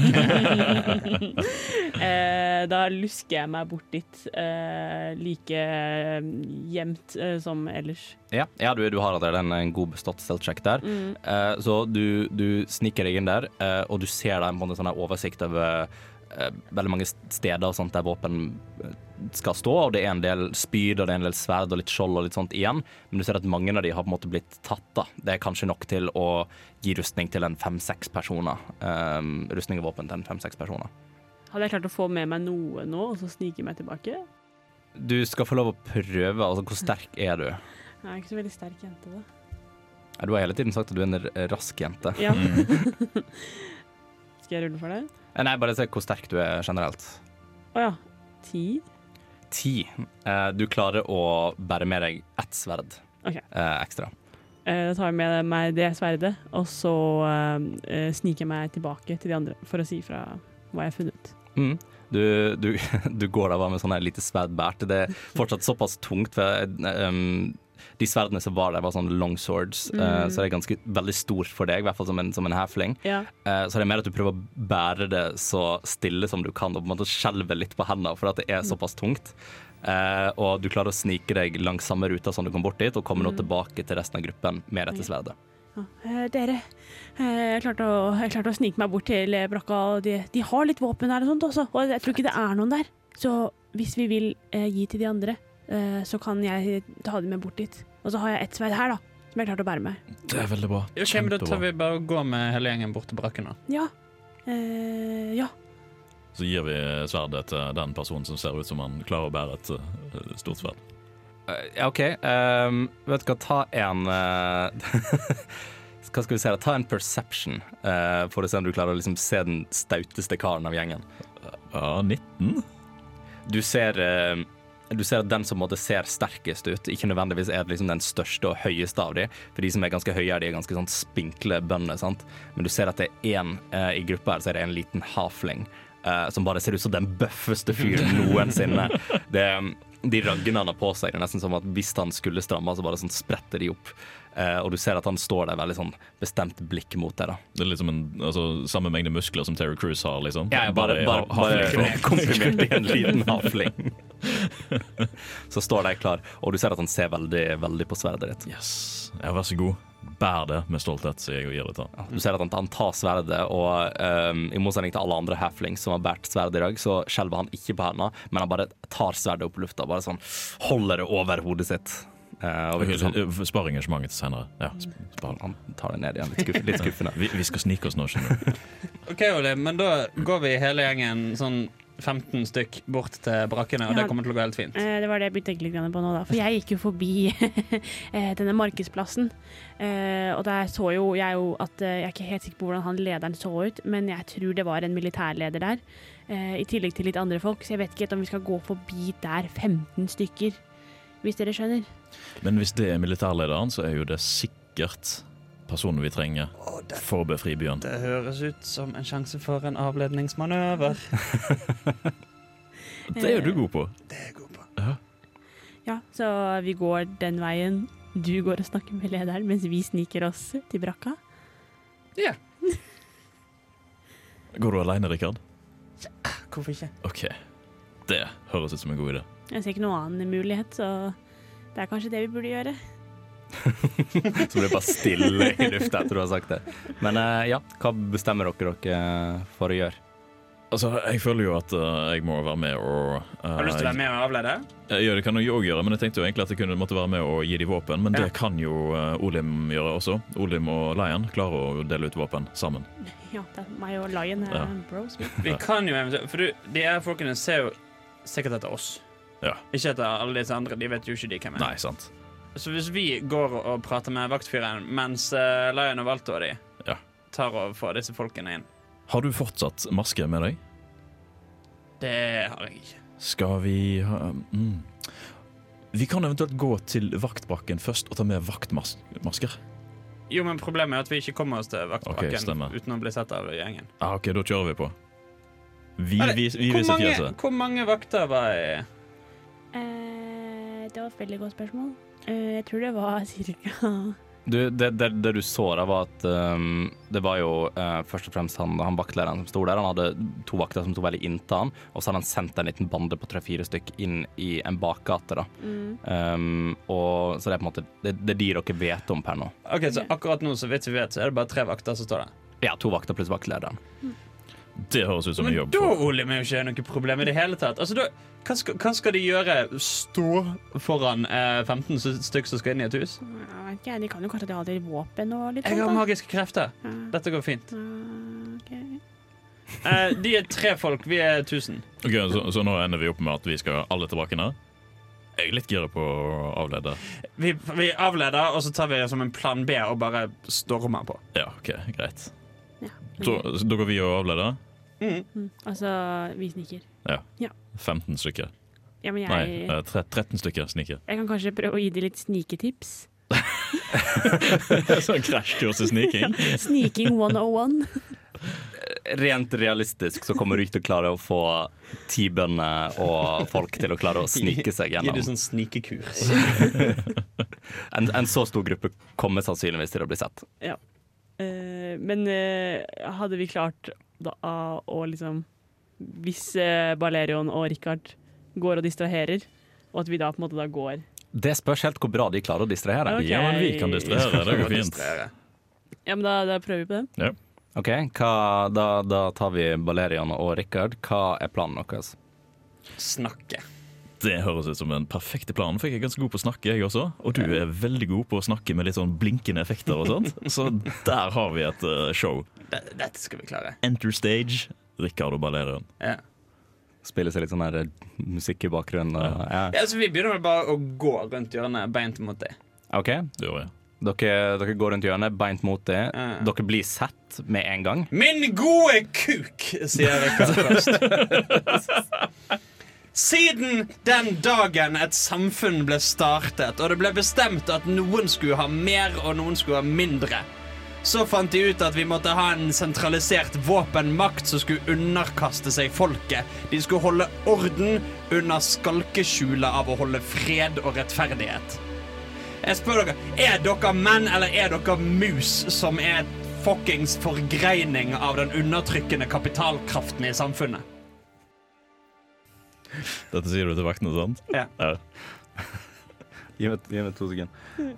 Eh, da lusker jeg meg bort dit eh, like gjemt eh, som ellers. ja, ja du, du har allerede en, en god bestått stealth-check der. Mm. Så du, du sniker deg inn der, og du ser der en sånn oversikt over veldig mange steder sånt der våpen skal stå, og det er en del spyd og det er en del sverd og litt skjold og litt sånt igjen, men du ser at mange av de har på en måte blitt tatt. da. Det er kanskje nok til å gi rustning til en fem-seks personer. Um, rustning og våpen til en fem-seks personer. Hadde jeg klart å få med meg noe nå, og så snike meg tilbake? Du skal få lov å prøve. altså Hvor sterk er du? Jeg er ikke så veldig sterk jente, da. Ja, Du har hele tiden sagt at du er en rask jente. Ja. Mm. Skal jeg rulle for det? Eh, Nei, bare se hvor sterk du er generelt. Å ja. Ti? Ti. Eh, Du klarer å bære med deg ett sverd okay. eh, ekstra. Eh, Da tar jeg med meg det sverdet, og så sniker jeg meg tilbake til de andre for å si fra hva jeg har funnet. Mm. Du, du, du går da bare med sånn her lite sverd bært. Det er fortsatt såpass tungt, for um, de sverdene som var der, var sånne long swords, eh, Mm. så det er ganske veldig stort for deg, i hvert fall som en, som en halfling. Ja. Uh, så det er mer at du prøver å bære det så stille som du kan, og på en måte skjelve litt på hendene, for at det er såpass tungt. Uh, og du klarer å snike deg langs samme ruta som du kom bort dit, og kommer nå Mm. tilbake til resten av gruppen med dette sverdet. Ja. Dere, jeg klarte, å, jeg klarte å snike meg bort til brakka, de, de har litt våpen der og sånt også, og jeg tror ikke det er noen der. Så hvis vi vil eh, gi til de andre, så kan jeg ta dem med bort dit. Og så har jeg ett sverd her, da, som jeg klarte å bære med. Det er veldig bra. Ok, men Da tar vi bare og går med hele gjengen bort til brakken. da. Ja. Eh, ja. Så gir vi sverdet til den personen som ser ut som han klarer å bære et eh, stort sverd. Eh, ja, OK. Um, vet du hva, ta en eh, Hva skal vi si? da? Ta en perception, uh, for å se om du klarer å liksom se den stauteste karen av gjengen. Ja, 19? Du ser eh, du ser at den som måtte ser sterkest ut, ikke nødvendigvis er liksom den største og høyeste av de, for de som er ganske høye, er ganske sånn spinkle bønder, sant? Men du ser at det er én eh, i gruppa her, så er det en liten halfling eh, som bare ser ut som den bøffeste fyren noensinne. Det, de raggene han har på seg, det er nesten som at hvis han skulle stramme, så bare sånn spretter de opp. Eh, og du ser at han står der veldig sånn bestemt blikk mot deg, da. Det er liksom en, altså, samme mengde muskler som Terry Cruise har, liksom. Ja, bare, bare, bare, bare komprimert i en liten havfling. Så står de klar, og du ser at han ser veldig, veldig på sverdet ditt. Yes. Ja, vær så god. Bær det med stolthet, så jeg gir det til han. Du ser at han, han tar sverdet, og um, i motsetning til alle andre halflings som har båret sverd i dag, så skjelver han ikke på hendene, men han bare tar sverdet opp i lufta, bare sånn holder det over hodet sitt. Uh, okay, sånn, Spar engasjementet til senere. Ja, spar. han tar det ned igjen, litt, skuff, litt skuffende. Vi, vi skal snike oss nå, skjønner du. Ok, Ole, men da går vi hele gjengen sånn 15 stykk bort til brakkene, og Ja. det kommer til å gå helt fint. Eh, Det var det jeg begynte litt på nå, da. For jeg gikk jo forbi eh, denne markedsplassen. Eh, Og der så jo jeg jo at Jeg er ikke helt sikker på hvordan han lederen så ut, men jeg tror det var en militærleder der. eh, I tillegg til litt andre folk, så jeg vet ikke om vi skal gå forbi der 15 stykker. Hvis dere skjønner. Men hvis det er militærlederen, så er jo det sikkert personen vi trenger for å befri byen. Det høres ut som en sjanse for en avledningsmanøver. Det er jo du god på. Det er jeg god på. Ja, så vi går den veien. Du går og snakker med lederen, mens vi sniker oss til brakka. Ja Går du alene, Rikard? Hvorfor ikke? OK. Det høres ut som en god idé. Jeg ser ikke noen annen mulighet, så det er kanskje det vi burde gjøre. Så blir det bare stille i lufta etter du har sagt det. Men eh, ja, hva bestemmer dere dere for å gjøre? Altså, Jeg føler jo at uh, jeg må være med og uh, Har du lyst til å være med og avlede? Ja, det kan jeg òg gjøre, men jeg tenkte jo egentlig at jeg kunne måtte være med og gi dem våpen. Men Ja. det kan jo uh, Olim gjøre også. Olim og Lion klarer å dele ut våpen sammen. Ja, det er meg og Lion er Ja. bros. Vi kan jo eventuelt For du, de her folkene ser jo sikkert etter oss. Ja. Ikke etter alle disse andre. De vet jo ikke de hvem er. Nei, sant. Så hvis vi går og prater med vaktfyren mens uh, Lion og Valto og de Ja. tar og får disse folkene inn Har du fortsatt maske med deg? Det har jeg ikke. Skal vi ha mm. Vi kan eventuelt gå til vaktbrakken først og ta med vaktmasker. Jo, men problemet er at vi ikke kommer oss til vaktbrakken okay, uten å bli sett av gjengen. Ah, OK, da kjører vi på. Vi, Eller, vi, vi hvor, viser mange, fjeset. hvor mange vakter var i Eh, det var et veldig godt spørsmål. Eh, jeg tror det var cirka Du, det, det, det du så da, var at um, det var jo uh, først og fremst han, han vaktlederen som sto der. Han hadde to vakter som sto veldig inntil han, og så hadde han sendt en liten bande på tre-fire stykk inn i en bakgate. da. Um, og Så det er på en måte det, det er de dere vet om per nå. Ok, Så akkurat nå, så vidt vi vet, så er det bare tre vakter som står der. Ja, to vakter pluss vaktlederen. Det høres ut som en jobb. Men da. Ole, er jo ikke noe problem i det hele tatt. Altså, da, hva, skal, hva skal de gjøre? Stå foran eh, 15 stykker som skal inn i et hus? Jeg vet ikke, De kan jo kanskje ha litt våpen og litt Jeg har magiske krefter. Dette går fint. Ah, ok. Eh, de er tre folk, vi er 1000. Ok, så, så nå ender vi opp med at vi skal alle tilbake ned? Jeg er litt gira på å avlede. Vi, vi avleder, og så tar vi det som en plan B og bare stormer på. Ja, OK, greit. Ja. Så, så da går vi og avleder? Mm. Mm. Altså, vi sniker. Ja, 15 stykker. Ja, men Nei, jeg, eh, 13 stykker sniker. jeg kan kanskje prøve å gi dem litt sniketips. sånn krasjkurs i sniking? Sniking 101. Rent realistisk så kommer du ikke til å klare å få ti bønder og folk til å klare å snike seg gjennom. Gi dem sånn snikekurs. En, en så stor gruppe kommer sannsynligvis til å bli sett. Eh, men eh, hadde vi klart da å liksom Hvis uh, Balerion og Richard går og distraherer, og at vi da på en måte da går Det spørs helt hvor bra de klarer å distrahere. Okay. Ja, men vi kan distrahere. Det går fint. Ja, men da, da prøver vi på det. Ok, hva, da, da tar vi Balerian og Rikard. Hva er planen deres? Snakke. Det høres ut som en perfekte plan, for jeg er ganske god på å snakke, jeg også. Og du er veldig god på å snakke med litt sånn blinkende effekter og sånt. Så der har vi et eh, show. Dette skal vi klare. Enter stage, Ricardo Balerion. Ja. Spiller seg litt sånn her eh, musikk i bakgrunnen. Og, ja. Ja, altså, vi begynner vel bare å gå rundt hjørnet beint mot deg. Ok, Det gjør jeg. dere, dere går rundt hjørnet, beint mot det. Ja. Dere blir sett med en gang. Min gode kuk, sier Ricardo først. Siden den dagen et samfunn ble startet, og det ble bestemt at noen skulle ha mer og noen skulle ha mindre, så fant de ut at vi måtte ha en sentralisert våpenmakt som skulle underkaste seg folket. De skulle holde orden under skalkeskjulet av å holde fred og rettferdighet. Jeg spør dere, Er dere menn eller er dere mus som er fuckings forgreining av den undertrykkende kapitalkraften i samfunnet? Dette sier du til vaktene, sant? Ja. Gi meg, gi meg to sekunder.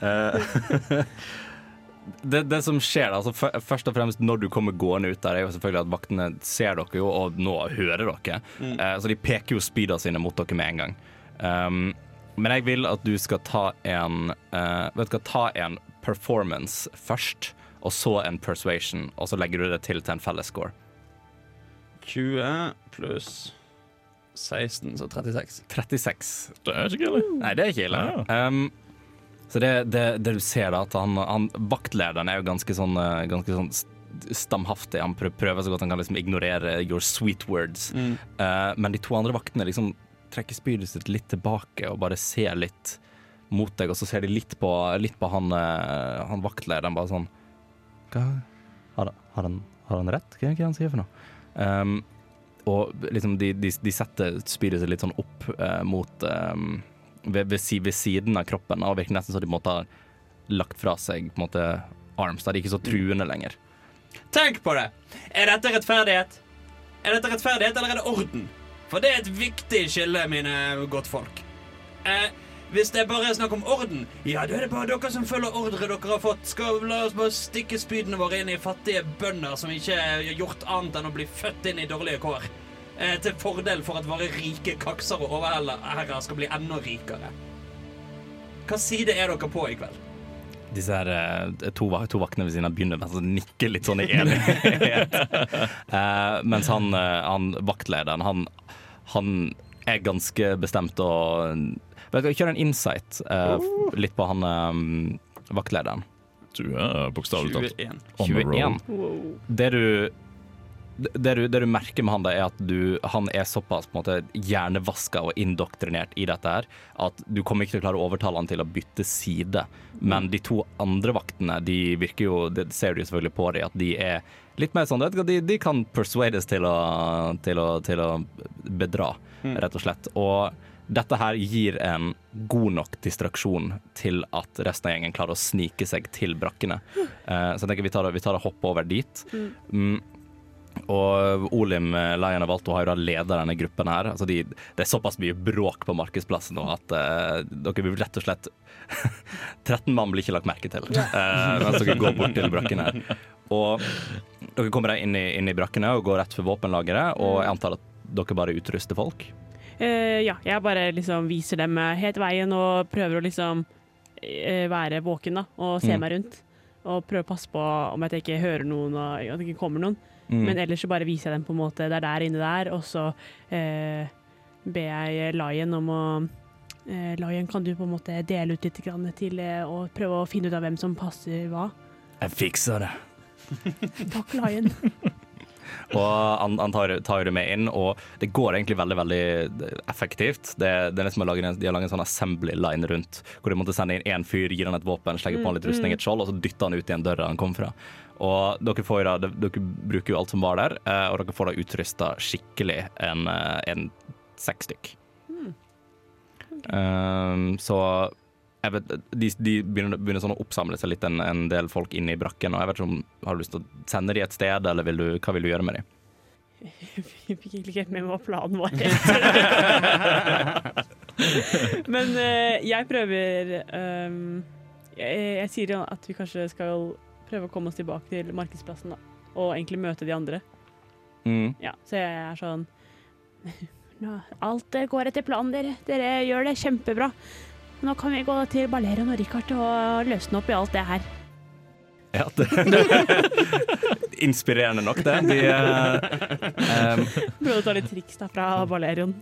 Eh, det, det som skjer, da, altså, først og fremst når du kommer gående ut der, er jo selvfølgelig at vaktene ser dere jo, og nå hører dere. Eh, så de peker jo speeda sine mot dere med en gang. Um, men jeg vil at du skal ta en uh, Vet du hva, ta en performance først, og så en persuasion, og så legger du det til til en felles score. 20 pluss 16, så 36. 36. Det er ikke ille. Nei, det er ikke ille. Um, så det, det, det du ser da, at han, han vaktlederen er jo ganske sånn, eh, ganske sånn stamhaftig. Han prøver så godt han kan liksom ignorere your sweet words. Mm. Uh, men de to andre vaktene liksom trekker spydet sitt litt tilbake og bare ser litt mot deg, og så ser de litt på, litt på han, eh, han vaktlederen bare sånn Hva Har, har, han, har han rett? Hva er det han sier for noe? Um, og liksom de, de, de setter spydet sitt litt sånn opp eh, mot eh, ved, ved, ved siden av kroppen, og virker nesten som de måte har lagt fra seg på en måte arms. Da de er ikke så truende lenger. Tenk på det! Er dette rettferdighet? Er dette rettferdighet, eller er det orden? For det er et viktig skille, mine godtfolk. Eh, hvis det bare er snakk om orden, ja, da er det bare dere som følger ordre dere har fått. Skal la oss bare stikke spydene våre inn i fattige bønder som ikke har gjort annet enn å bli født inn i dårlige kår. Eh, til fordel for at våre rike kakser og overherrer skal bli enda rikere. Hva side er dere på i kveld? Disse her eh, to, to vaktene ved siden av begynner nesten å nikke litt sånn i enighet. Eh, mens han, eh, han vaktlederen, han, han er ganske bestemt og Kjør en insight eh, litt på han eh, vaktlederen. Du er bokstavelig talt 21. on the road. Det du det du, det du merker med han, da, er at du, han er såpass på en måte hjernevaska og indoktrinert i dette her at du kommer ikke til å klare å overtale han til å bytte side. Men de to andre vaktene de virker jo, det ser du selvfølgelig på dem, at de er litt mer sånn vet du de, de kan persuades til å, til å, til å bedra, rett og slett. Og dette her gir en god nok distraksjon til at resten av gjengen klarer å snike seg til brakkene. Uh, så jeg tenker vi tar, vi tar og hopper over dit. Mm. Og Olim eh, Lion har valgt å ha jo da leder denne gruppen her. Altså de, det er såpass mye bråk på markedsplassen nå at uh, dere vil rett og slett 13 mann blir ikke lagt merke til uh, mens dere går bort til brakkene. Og dere kommer inn i, inn i brakkene og går rett for våpenlageret, og jeg antar at dere bare utruster folk. Eh, ja, jeg bare liksom viser dem eh, helt veien og prøver å liksom eh, være våken da, og se Mm. meg rundt. Og prøve å passe på om jeg ikke hører noen og at det ikke kommer noen. Mm. Men ellers så bare viser jeg dem på en måte det er der inne der, og så eh, ber jeg Lion om å eh, Lion, kan du på en måte dele ut litt grann til eh, og prøve å finne ut av hvem som passer hva? Jeg fikser det. Takk, Lion. Og han, han tar, tar det med inn, og det går egentlig veldig veldig effektivt. Det, det er liksom å lage en, De har laget en sånn assembly line rundt, hvor de måtte sende inn én fyr, gir han et våpen, slenge på han litt rustning, et skjold, og så dytter han ut igjen døra han kom fra. Og dere, får, dere bruker jo alt som var der, eh, og dere får da utrusta skikkelig en, eh, en seks stykk. Um, så jeg vet, de, de begynner, begynner sånn å oppsamle seg litt, en, en del folk inne i brakken. Og jeg vet ikke om Har du lyst til å sende de et sted, eller vil du, hva vil du gjøre med de? Vi fikk egentlig ikke helt med hva planen var. Men uh, jeg prøver um, jeg, jeg sier at vi kanskje skal prøve å komme oss tilbake til markedsplassen, da. Og egentlig møte de andre. Mm. Ja, så jeg er sånn Alt går etter planen, dere. Dere gjør det kjempebra. Nå kan vi gå til Balleron og Richard og løsne opp i alt det her. Ja, det, Inspirerende nok, det. De, eh, um, å ta litt triks da fra Balerion.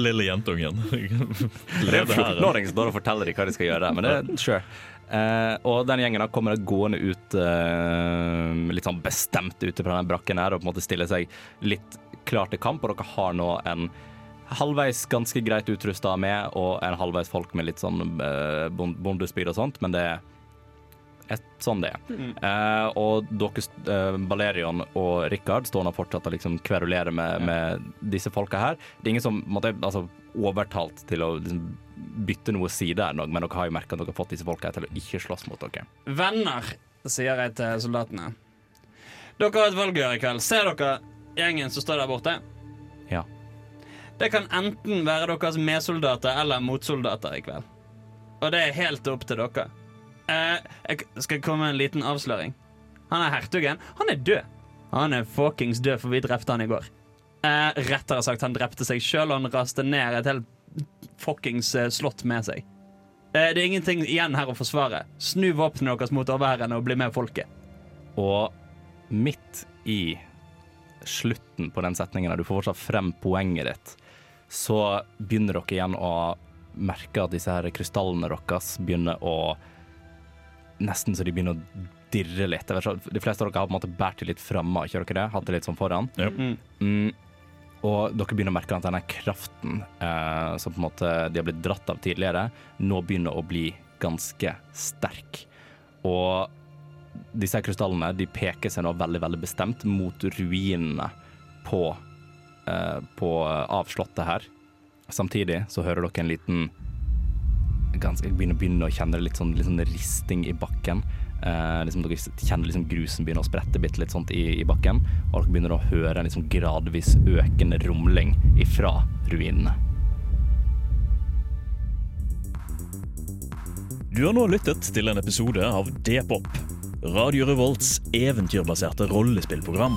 Lille jentungen. det er Leder jo her. 14-åring som står og forteller dem hva de skal gjøre, men det er sure. Uh, og den gjengen da kommer gående ut uh, litt sånn bestemt ute fra den brakken her og på en måte stiller seg litt klar til kamp, og dere har nå en halvveis ganske greit utrusta med og en halvveis folk med litt sånn eh, bondespyd og sånt, men det er et, sånn det er. Eh, og dere, eh, Balerion og Rikard står nå fortsatt og liksom kverulerer med, med disse folka her. Det er ingen som måtte, altså, overtalt til å liksom, bytte noe side, her men dere har jo merka at dere har fått disse folka her til å ikke slåss mot dere. Venner, sier jeg til soldatene. Dere har et valg å gjøre i kveld. Ser dere gjengen som står der borte? Ja. Det kan enten være deres medsoldater eller motsoldater i kveld. Og det er helt opp til dere. Eh, jeg skal komme med en liten avsløring. Han er hertugen. Han er død. Han er fuckings død, for vi drepte han i går. Eh, rettere sagt, han drepte seg sjøl, og han raste ned et helt fuckings eh, slott med seg. Eh, det er ingenting igjen her å forsvare. Snu våpnene deres mot overværende og bli med folket. Og midt i slutten på den setningen, du får fortsatt frem poenget ditt, så begynner dere igjen å merke at disse her krystallene deres begynner å Nesten så de begynner å dirre litt. Jeg vet de fleste av dere har på en måte båret det litt framme, ikke dere det? Hatt det litt sånn foran. Ja. Mm. Og dere begynner å merke at denne kraften eh, som på en måte de har blitt dratt av tidligere, nå begynner å bli ganske sterk. Og disse krystallene de peker seg nå veldig veldig bestemt mot ruinene på, på avslottet her. Samtidig så hører dere en liten ganske, Jeg begynner, begynner å kjenne litt sånn, litt sånn risting i bakken. Eh, liksom dere kjenner liksom grusen begynner å sprette bitte litt sånt i, i bakken, og dere begynner å høre en liksom gradvis økende rumling ifra ruinene. Du har nå lyttet til en episode av D-pop, Radio Revolts eventyrbaserte rollespillprogram.